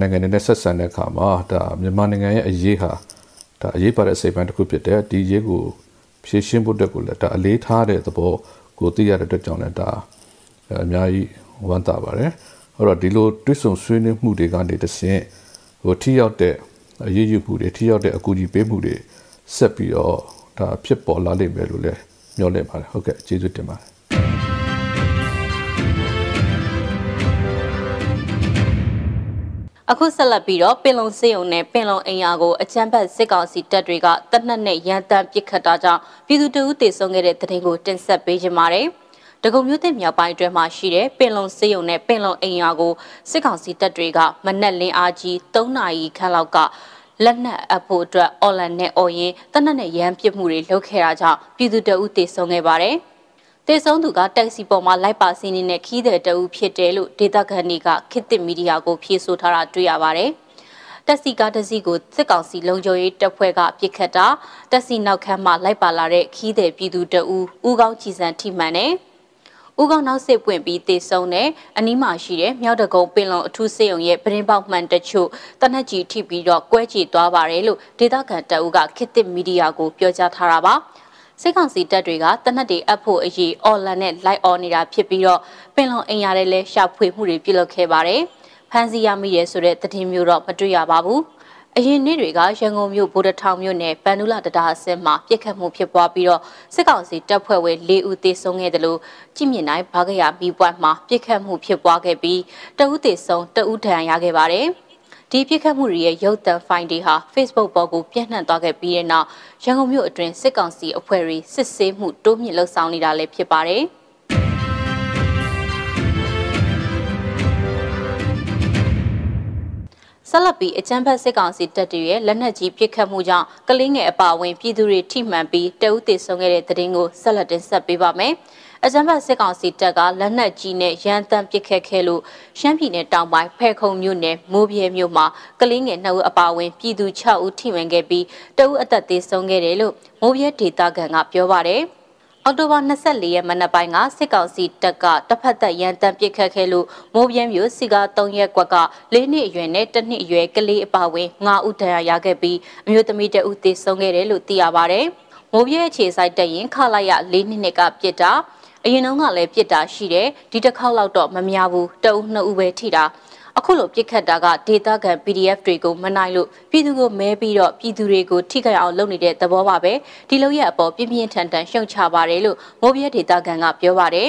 နိုင်ငံတွေနဲ့ဆက်ဆံတဲ့အခါမှာဒါမြန်မာနိုင်ငံရဲ့အရေးဟာဒါအရေးပါတဲ့အစိပ်ပိုင်းတစ်ခုဖြစ်တဲ့ဒီရေးကို ဖြည့်ရှင်းဖို့အတွက်ကိုလည်းဒါအလေးထားတဲ့သဘောကိုသိရတဲ့အတွက်ကြောင့်လည်းဒါအများကြီးဝမ်းသာပါတယ်အဲ့တော့ဒီလိုတွစ်ဆုံဆွေးနွေးမှုတွေကနေတဆင့်ဟိုထိရောက်တဲ့အရေးယူမှုတွေထိရောက်တဲ့အကူအညီပေးမှုတွေဆက်ပြီးတော့ဒါဖြစ်ပေါ်လာလိမ့်မယ်လို့လည်းမျှော်လင့်ပါတယ်ဟုတ်ကဲ့ကျေးဇူးတင်ပါတယ် အခုဆက်လက်ပြီးတော့ပင်လုံစေယုံနဲ့ပင်လုံအိမ်ယာကိုအကြမ်းဖက်စစ်ကောင်စီတပ်တွေကတပ်နှက်နဲ့ရန်တမ်းပစ်ခတ်တာကြောင့်ပြည်သူတအုပ်တေဆုံးခဲ့တဲ့တဲ့တင်ကိုတင်ဆက်ပေးကြပါမယ်။တကုံမျိုးတင်မြောက်ပိုင်းအတွင်းမှာရှိတဲ့ပင်လုံစေယုံနဲ့ပင်လုံအိမ်ယာကိုစစ်ကောင်စီတပ်တွေကမနက်လင်းအားကြီး3နာရီခန့်လောက်ကလက်နက်အပ်ဖို့အတွက်အော်လန်နဲ့အော်ရင်တနက်နဲ့ရန်ပစ်မှုတွေလုပ်ခဲ့တာကြောင့်ပြည်သူတအုပ်တေဆုံးခဲ့ပါတယ်။ တေဆုံးသူကတက်စီပေါ်မှာလိုက်ပါစီးနေတဲ့ခီးတဲ့တအုပ်ဖြစ်တယ်လို့ဒေသခံတွေကခေတ်သစ်မီဒီယာကိုဖြေဆိုထားတာတွေ့ရပါတယ်။တက်စီကားတစီကိုစစ်ကောင်စီလုံခြုံရေးတပ်ဖွဲ့ကပြစ်ခတ်တာတက်စီနောက်ခန်းမှာလိုက်ပါလာတဲ့ခီးတဲ့ပြည်သူတအုပ်ဦးကောင်းချီစံထိမှန်တယ်။ဦးကောင်နောက်စစ်ပွင့်ပြီးတေဆုံးတဲ့အနီးမှာရှိတဲ့မြောက်တကုံပင်လုံအထူးစေယုံရဲ့ပရင်ပေါက်မှန်တချို့တနက်ကြီးထိပြီးတော့ကွဲချီသွားပါတယ်လို့ဒေသခံတအုပ်ကခေတ်သစ်မီဒီယာကိုပြောကြားထားတာပါ စစ်ကောင်စီတပ်တွေကတနက်တွေအပ်ဖို့အရေးအော်လန်နဲ့လိုက်အော်နေတာဖြစ်ပြီးတော့ပင်လုံအင်ရတဲ့လဲရှာဖွေမှုတွေပြုလုပ်ခဲ့ပါတယ်ဖမ်းဆီးရမိရဲဆိုတဲ့သတင်းမျိုးတော့မတွေ့ရပါဘူးအရင်နေ့တွေကရန်ကုန်မြို့ဗိုလ်တထောင်မြို့နယ်ပန်နူလာတဒါအစင်းမှာပြစ်ခတ်မှုဖြစ်ပွားပြီးတော့စစ်ကောင်စီတပ်ဖွဲ့ဝင်၄ဦးသေဆုံးခဲ့တယ်လို့ကြည်မြင့်တိုင်းဘာကရမိပွားမှာပြစ်ခတ်မှုဖြစ်ပွားခဲ့ပြီးတဦးသေဆုံးတဦးဒဏ်ရာရခဲ့ပါတယ်။ ဒီပြစ်ခတ်မှုတွေရဲ့ရုပ်သံဖိုင်တွေဟာ Facebook ပေါ်ကိုပြန့်နှံ့သွားခဲ့ပြီးတဲ့နောက်ရန်ကုန်မြို့အတွင်းစစ်ကောင်စီအဖွဲ့တွေစစ်ဆေးမှုတိုးမြင့်လှုပ်ဆောင်နေတာလည်းဖြစ်ပါတယ်။ဆက်လက်ပြီးအကြမ်းဖက်စစ်ကောင်စီတပ်တွေရဲ့လက်နက်ကြီးပစ်ခတ်မှုကြောင့်ကလေးငယ်အပါအဝင်ပြည်သူတွေထိမှန်ပြီးတအုပ်သေဆုံးခဲ့တဲ့တဲ့တင်ကိုဆက်လက်တင်ဆက်ပေးပါမယ်။ အကြမ်းဖက်စစ်ကောင်စီတပ်ကလက်နက်ကြီးနဲ့ရန်တမ်းပစ်ခတ်ခဲ့လို့ရှမ်းပြည်နယ်တောင်ပိုင်းဖဲခုံမြို့နယ်မိုးပြဲမြို့မှာကလေးငယ်2ဦးအပါအဝင်ပြည်သူ6ဦးထိမှန်ခဲ့ပြီးတအုပ်အသက်သေဆုံးခဲ့တယ်လို့မိုးပြဲဒေသခံကပြောပါတယ်။အောက်တိုဘာ24ရက်မနက်ပိုင်းကစစ်ကောင်စီတပ်ကတပ်ဖက်သက်ရန်တမ်းပစ်ခတ်ခဲ့လို့မိုးပြင်းမြို့စီကာ3ရက်ကွက်က၄နှစ်အရွယ်နဲ့1နှစ်အရွယ်ကလေးအပါဝင်9ဦးဒဏ်ရာရခဲ့ပြီးအမျိုးသမီးတဦးသေဆုံးခဲ့တယ်လို့သိရပါဗျ။မိုးပြင်းအခြေဆိုင်တက်ရင်ခလာရ၄နှစ်နှစ်ကပြစ်တာ အရင်တုန်းကလည်းပြစ်တာရှိတယ်ဒီတစ်ခေါက်လောက်တော့မများဘူးတအုပ်နှစ်ဦးပဲထိတာအခုလိုပြစ်ခတ်တာကဒေတာကန် PDF တွေကိုမနိုင်လို့ပြည်သူကိုမဲပြီးတော့ပြည်သူတွေကိုထိခိုက်အောင်လုပ်နေတဲ့သဘောပါပဲဒီလိုရဲ့အပေါ်ပြင်းပြင်းထန်ထန်ရှုံချပါတယ်လို့မိုးပြဲဒေတာကန်ကပြောပါတယ်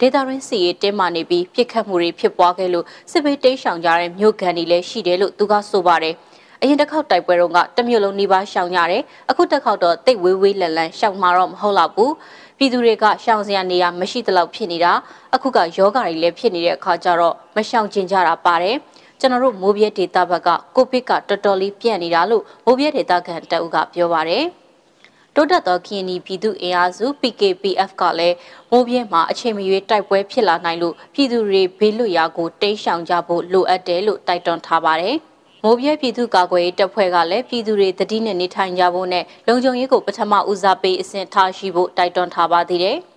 ဒေတာရင်းစီရေးတင်းမာနေပြီးပြစ်ခတ်မှုတွေဖြစ်ပွားခဲ့လို့စစ်ဘေးတိတ်ဆောင်ကြတဲ့မြို့ကန်တွေလည်းရှိတယ်လို့သူကဆိုပါတယ်အရင်တစ်ခေါက်တိုက်ပွဲတုန်းကတမျိုးလုံးနှီးပါရှောင်ရတယ်အခုတစ်ခေါက်တော့တိတ်ဝေးဝေးလန်လန်ရှောင်မှာတော့မဟုတ်တော့ဘူး ပြည်သူတွေကရှောင်စရာနေရာမရှိသလောက်ဖြစ်နေတာအခုကယောဂါတွေလည်းဖြစ်နေတဲ့အခါကျတော့မရှောင်ကျင်ကြတာပါတယ်ကျွန်တော်တို့မိုးပြဲဒေတာဘက်ကကိုဗစ်ကတော်တော်လေးပြန့်နေတာလို့မိုးပြဲဒေတာခံတအုပ်ကပြောပါတယ်တိုးတက်သောခင်းနီပြည်သူအင်အားစု PKPF ကလည်းမိုးပြဲမှာအချိန်မရွေးတိုက်ပွဲဖြစ်လာနိုင်လို့ပြည်သူတွေဘေးလွတ်ရာကိုတိမ်းရှောင်ကြဖို့လိုအပ်တယ်လို့တိုက်တွန်းထားပါတယ်။ မိုးပြဲပြည်သူ့ကာကွယ်ရေးတပ်ဖွဲ့ကလည်းပြည်သူတွေတတိနဲ့နေထိုင်ကြဖို့နဲ့လုံခြုံရေးကိုပထမဦးစားပေးအဆင့်ထားရှိဖို့တိုက်တွန်းထားပါသေးတယ်။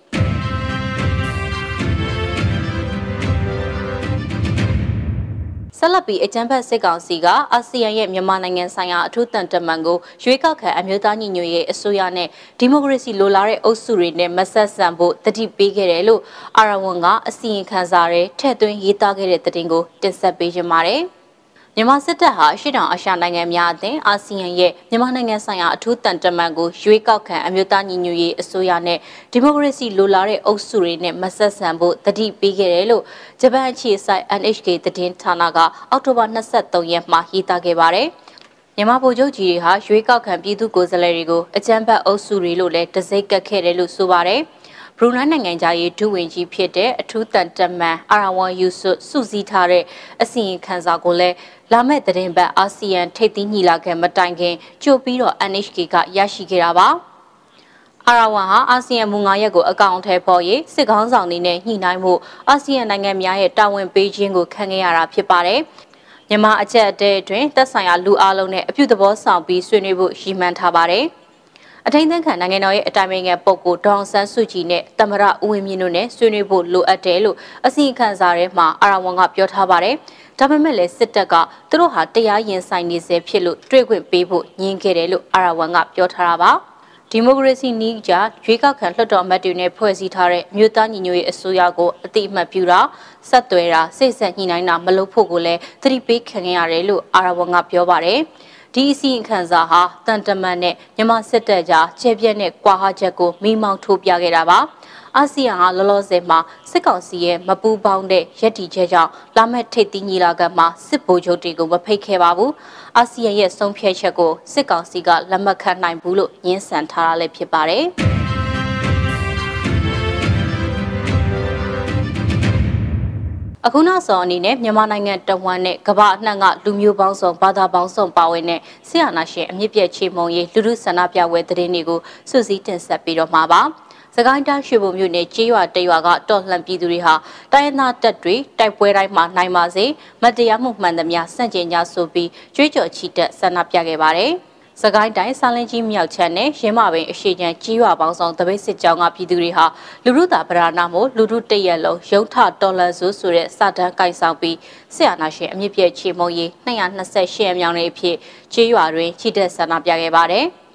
ဆက်လက်ပြီးအကြံဖက်စစ်ကောင်စီကအာဆီယံရဲ့မြန်မာနိုင်ငံဆိုင်ရာအထူးတန်တမန်ကိုရွေးကောက်ခံအမျိုးသားညီညွတ်ရေးအစိုးရနဲ့ဒီမိုကရေစီလိုလားတဲ့အုပ်စုတွေနဲ့မဆက်ဆံဖို့တတိပေးခဲ့တယ်လို့အာရဝန်ကအစီရင်ခံစာရဲထည့်သွင်းရေးသားခဲ့တဲ့သတင်းကိုတင်ဆက်ပေးကြပါမယ်။ မြန်မာစစ်တပ်ဟာရှစ်တောင်အာရှနိုင်ငံများအသင်းအာဆီယံရဲ့မြန်မာနိုင်ငံဆိုင်ရာအထူးတန်တမန်ကိုရွေးကောက်ခံအမျိုးသားညီညွတ်ရေးအစိုးရနဲ့ဒီမိုကရေစီလိုလားတဲ့အုပ်စုတွေနဲ့မဆက်ဆံဖို့တတိပေးခဲ့တယ်လို့ဂျပန်အခြေစိုက် NHK သတင်းဌာနကအောက်တိုဘာ23ရက်မှာရေးသားခဲ့ပါတယ်။မြန်မာဗိုလ်ချုပ်ကြီးတွေဟာရွေးကောက်ခံပြည်သူ့ကိုယ်စားလှယ်တွေကိုအကြမ်းဖက်အုပ်စုတွေလို့လည်းတစိမ့်ကတ်ခဲ့တယ်လို့ဆိုပါတယ်။ဘရူနိုင်းနိုင်ငံသားရေးဒုဝန်ကြီးဖြစ်တဲ့အထူးတန်တမန်အာရဝန်ယူဆွစုစည်းထားတဲ့အစီရင်ခံစာကိုလည်း လာမယ့်သတင်းပတ်အာဆီယံထိပ်သီးညီလာခံမတိုင်ခင်ကြိုပြီးတော့ NHK ကရရှိခဲ့တာပါအာရဝန်ဟာအာဆီယံမူငါရက်ကိုအကောင့်ထဲပေါ်ရေးစစ်ကောင်းဆောင်တွေနဲ့ညှိနှိုင်းမှုအာဆီယံနိုင်ငံများရဲ့တာဝန်ပေးခြင်းကိုခံခဲ့ရတာဖြစ်ပါတယ်မြန်မာအချက်အတဲအတွင်းသက်ဆိုင်ရာလူအလုံးနဲ့အပြုသဘောဆောင်ပြီးဆွေးနွေးဖို့ရည်မှန်းထားပါတယ်။အထိန်သန်းခံနိုင်ငံတော်ရဲ့အတိုင်ပင်ခံပုဂ္ဂိုလ်ဒေါအောင်ဆန်းစုကြည်နဲ့တမရဦးဝင်းမြင့်တို့နဲ့ဆွေးနွေးဖို့လိုအပ်တယ်လို့အစီအခံစာထဲမှာအာရဝန်ကပြောထားပါတယ်။ ဒါပေမဲ့လည်းစစ်တပ်ကသူတို့ဟာတရားရင်ဆိုင်နေစေဖြစ်လို့တွေ့ခွင့်ပေးဖို့ညှင်းခဲ့တယ်လို့အာရဝန်ကပြောထားတာပါ။ဒီမိုကရေစီနည်းကြရွေးကောက်ခံလွှတ်တော်အမတ်တွေနဲ့ဖွဲ့စည်းထားတဲ့မြို့သားညီညွတ်ရေးအစိုးရကိုအတိအမှတ်ပြုတာဆက်သွယ်တာစိတ်ဆက်ညှိနှိုင်းတာမလုပ်ဖို့ကိုလည်းသတိပေးခံခဲ့ရတယ်လို့အာရဝန်ကပြောပါတယ်။ဒီအစီရင်ခံစာဟာတန်တမန်နဲ့မြန်မာစစ်တပ်ကြားချဲပြက်နဲ့ကွာဟချက်ကိုမိမောင်းထိုးပြခဲ့တာပါ အာဆီယံဟာလောလောဆယ်မှာစစ်ကောင်စီရဲ့မပူးပေါင်းတဲ့ရည်တည်ချက်ကြောင့်လာမယ့်ထိပ်သီးညီလာခံမှာစစ်ဗိုလ်ချုပ်တွေကိုမဖိတ်ခဲ့ပါဘူးအာဆီယံရဲ့ဆုံးဖြတ်ချက်ကိုစစ်ကောင်စီကလက်မခံနိုင်ဘူးလို့ညှင်းဆန်ထားတာလည်းဖြစ်ပါတယ်အခုနောက်ဆုံးအနေနဲ့မြန်မာနိုင်ငံတဝန်းနဲ့ကမ္ဘာအနှံ့ကလူမျိုးပေါင်းစုံဘာသာပေါင်းစုံပါဝင်တဲ့ဆရာနာရှင်အမြင့်ပြည့်ချေမုံရေးလူလူဆန္ဒပြပွဲသတင်းတွေကိုစုစည်းတင်ဆက်ပြီးတော့မှာပါ။ စကိုင်းတိုင်းရွှေဘုံမြို့နယ်ကြေးရွာတရွာကတော်လှန်ပြည်သူတွေဟာတိုင်းရင်းသားတပ်တွေတိုက်ပွဲတိုင်းမှာနိုင်ပါစေမတရားမှုမှန်သမျှစန့်ကျင်ကြဆိုပြီးကြွေးကြော်ချီတက်ဆန္ဒပြခဲ့ပါတယ်။စကိုင်းတိုင်းစာလင်းကြီးမြောက်ချမ်းနဲ့ရင်းမပင်အရှိချမ်းကြီးရွာပေါင်းဆောင်တပိတ်စစ်ကြောင်းကပြည်သူတွေဟာလူလူတာဗရာနာမို့လူလူတရက်လုံးရုံထတော်လန်စုဆိုတဲ့စာတန်းကိုင်ဆောင်ပြီးဆရာနာရှင်အမြင့်ပြည့်ချေမုံရေး228အမြောင်တွေအဖြစ်ကြီးရွာတွင်ချီတက်ဆန္ဒပြခဲ့ပါတယ်။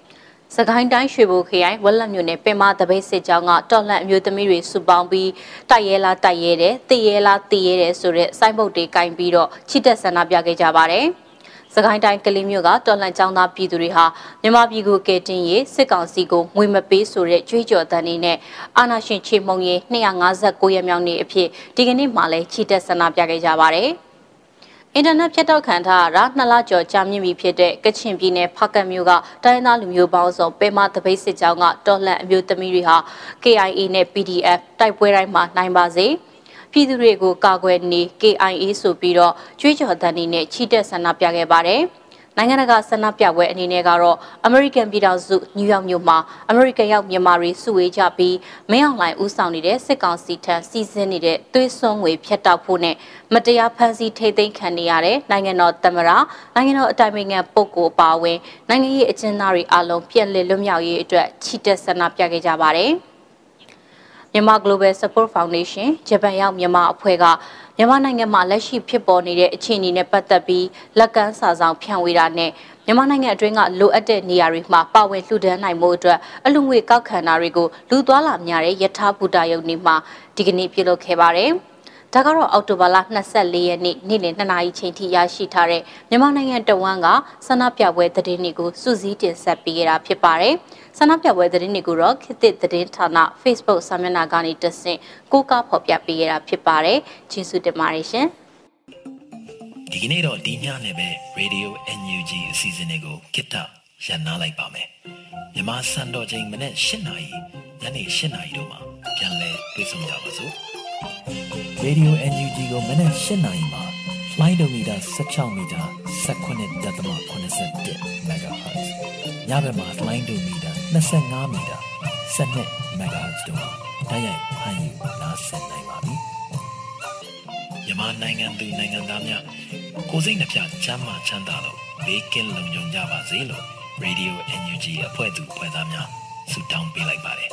စကိုင်းတိုင်းရွှေဘိုခရိုင်ဝက်လက်မြို့နယ်ပင်မတပိတ်စစ်ကြောင်းကတော်လှန်အမျိုးသမီးတွေစုပေါင်းပြီးတိုက်ရဲလားတိုက်ရဲတယ်တည်ရဲလားတည်ရဲတယ်ဆိုတဲ့စိုင်းပုတ်တွေကင်ပြီးတော့ချီတက်ဆန္ဒပြခဲ့ကြပါတယ်။စကိုင်းတိုင်းကလေးမြို့ကတော်လှန်ကြောင်းသားပြည်သူတွေဟာမြန်မာပြည်ကိုကယ်တင်ရေးစစ်ကောင်စီကိုငွေမပေးဆိုတဲ့ကြွေးကြော်တမ်းတွေနဲ့အာဏာရှင်ချေမှုန်ရေး259ရက်မြောက်နေ့အဖြစ်ဒီကနေ့မှလည်းချီတက်ဆန္ဒပြခဲ့ကြပါတယ်။ အင်တာနက်ဖြတ်တောက်ခံထားတာနှစ်လကျော်ကြာမြင့်ပြီဖြစ်တဲ့ကချင်ပြည်နယ်ဖကတ်မြို့ကတိုင်းသားလူမျိုးပေါင်းစုံပေမတပိတ်စစ်ကြောင်းကတော်လှန်အမျိုးသမီးတွေဟာ KIA နဲ့ PDF တိုက်ပွဲတိုင်းမှာနိုင်ပါစေ။ပြည်သူတွေကိုကာကွယ်နေ KIA ဆိုပြီးတော့ကြွေးကြော်တန်းနဲ့ချီတက်ဆန္ဒပြခဲ့ပါတယ်။ နိုင်ငံတကာဆန္ဒပြပွဲအနေနဲ့ကတော့ American ပြည်ထောင်စုနယူးယောက်မြို့မှာ American ရောက်မြန်မာတွေစုဝေးကြပြီးမင်းအောင်လှိုင်ဦးဆောင်နေတဲ့စစ်ကောင်စီထံစီစဉ်နေတဲ့သွေးစွန်းငွေဖျက်တောက်ဖို့နဲ့မတရားဖမ်းဆီးထိသိမ်းခံနေရတဲ့နိုင်ငံတော်သမ္မတနိုင်ငံတော်အတိုင်ပင်ခံပုဂ္ဂိုလ်ပါဝင်နိုင်ငံရေးအကျဉ်းသားတွေအလုံးပြန်လည်လွတ်မြောက်ရေးအတွက်ချီတက်ဆန္ဒပြခဲ့ကြပါတယ်။မြန်မာ Global Support Foundation ဂျပန်ရောက်မြန်မာအဖွဲ့က မြန်မာနိုင်ငံမှာလက်ရှိဖြစ်ပေါ်နေတဲ့အခြေအနေနဲ့ပတ်သက်ပြီးလက်ကမ်းစာဆောင်ဖြန့်ဝေတာနဲ့မြန်မာနိုင်ငံအတွင်းကလိုအပ်တဲ့နေရာတွေမှာပါဝင်လှူဒန်းနိုင်မှုအတွက်အလူငွေကောက်ခံတာတွေကိုလူသွားလာများတဲ့ယထာဘူတာယုံနေမှာဒီကနေ့ပြုလုပ်ခဲ့ပါတယ်။ ဒါကတော့အောက်တိုဘာလ24ရက်နေ့နေ့လယ်2နာရီချိန်ထိရရှိထားတဲ့မြန်မာနိုင်ငံတဝန်းကဆန္ဒပြပွဲသတင်းတွေကိုစုစည်းတင်ဆက်ပေးရတာဖြစ်ပါတယ်။ဆန္ဒပြပွဲသတင်းတွေကိုတော့ခေတ်သစ်သတင်းဌာန Facebook စာမျက်နှာကနေတဆင့်ကိုးကားဖော်ပြပေးရတာဖြစ်ပါတယ်။ကျေးဇူးတင်ပါတယ်ရှင်။ဒီကနေ့တော့ဒီညနေပဲ Radio NUG အစီအစဉ်လေးကိုကိတ္တရန်နာလိုက်ပါမယ်။မြန်မာစံတော်ချိန်မနေ့၈နာရီညနေ၈နာရီတို့မှာပြန်လည်တွေ့ဆုံကြပါစို့။ Radio NUG ကိုမနက်၈နာရီမှာလိုင်းဒိုမီတာ16မီတာ19.87 MHz ညဘက်မှာလိုင်းဒိုမီတာ25မီတာ12 MHz တို့မှာတိုက်ရိုက်ဖမ်းယူနားဆင်နိုင်ပါပြီ။မြန်မာနိုင်ငံသူနိုင်ငံသားများကိုစိတ်နှပြချမ်းမာချမ်းသာလို့ဘေးကင်းလုံခြုံကြပါစေလို့ Radio NUG အဖွဲ့သူဖွဲ့သားများဆုတောင်းပေးလိုက်ပါတယ်။အ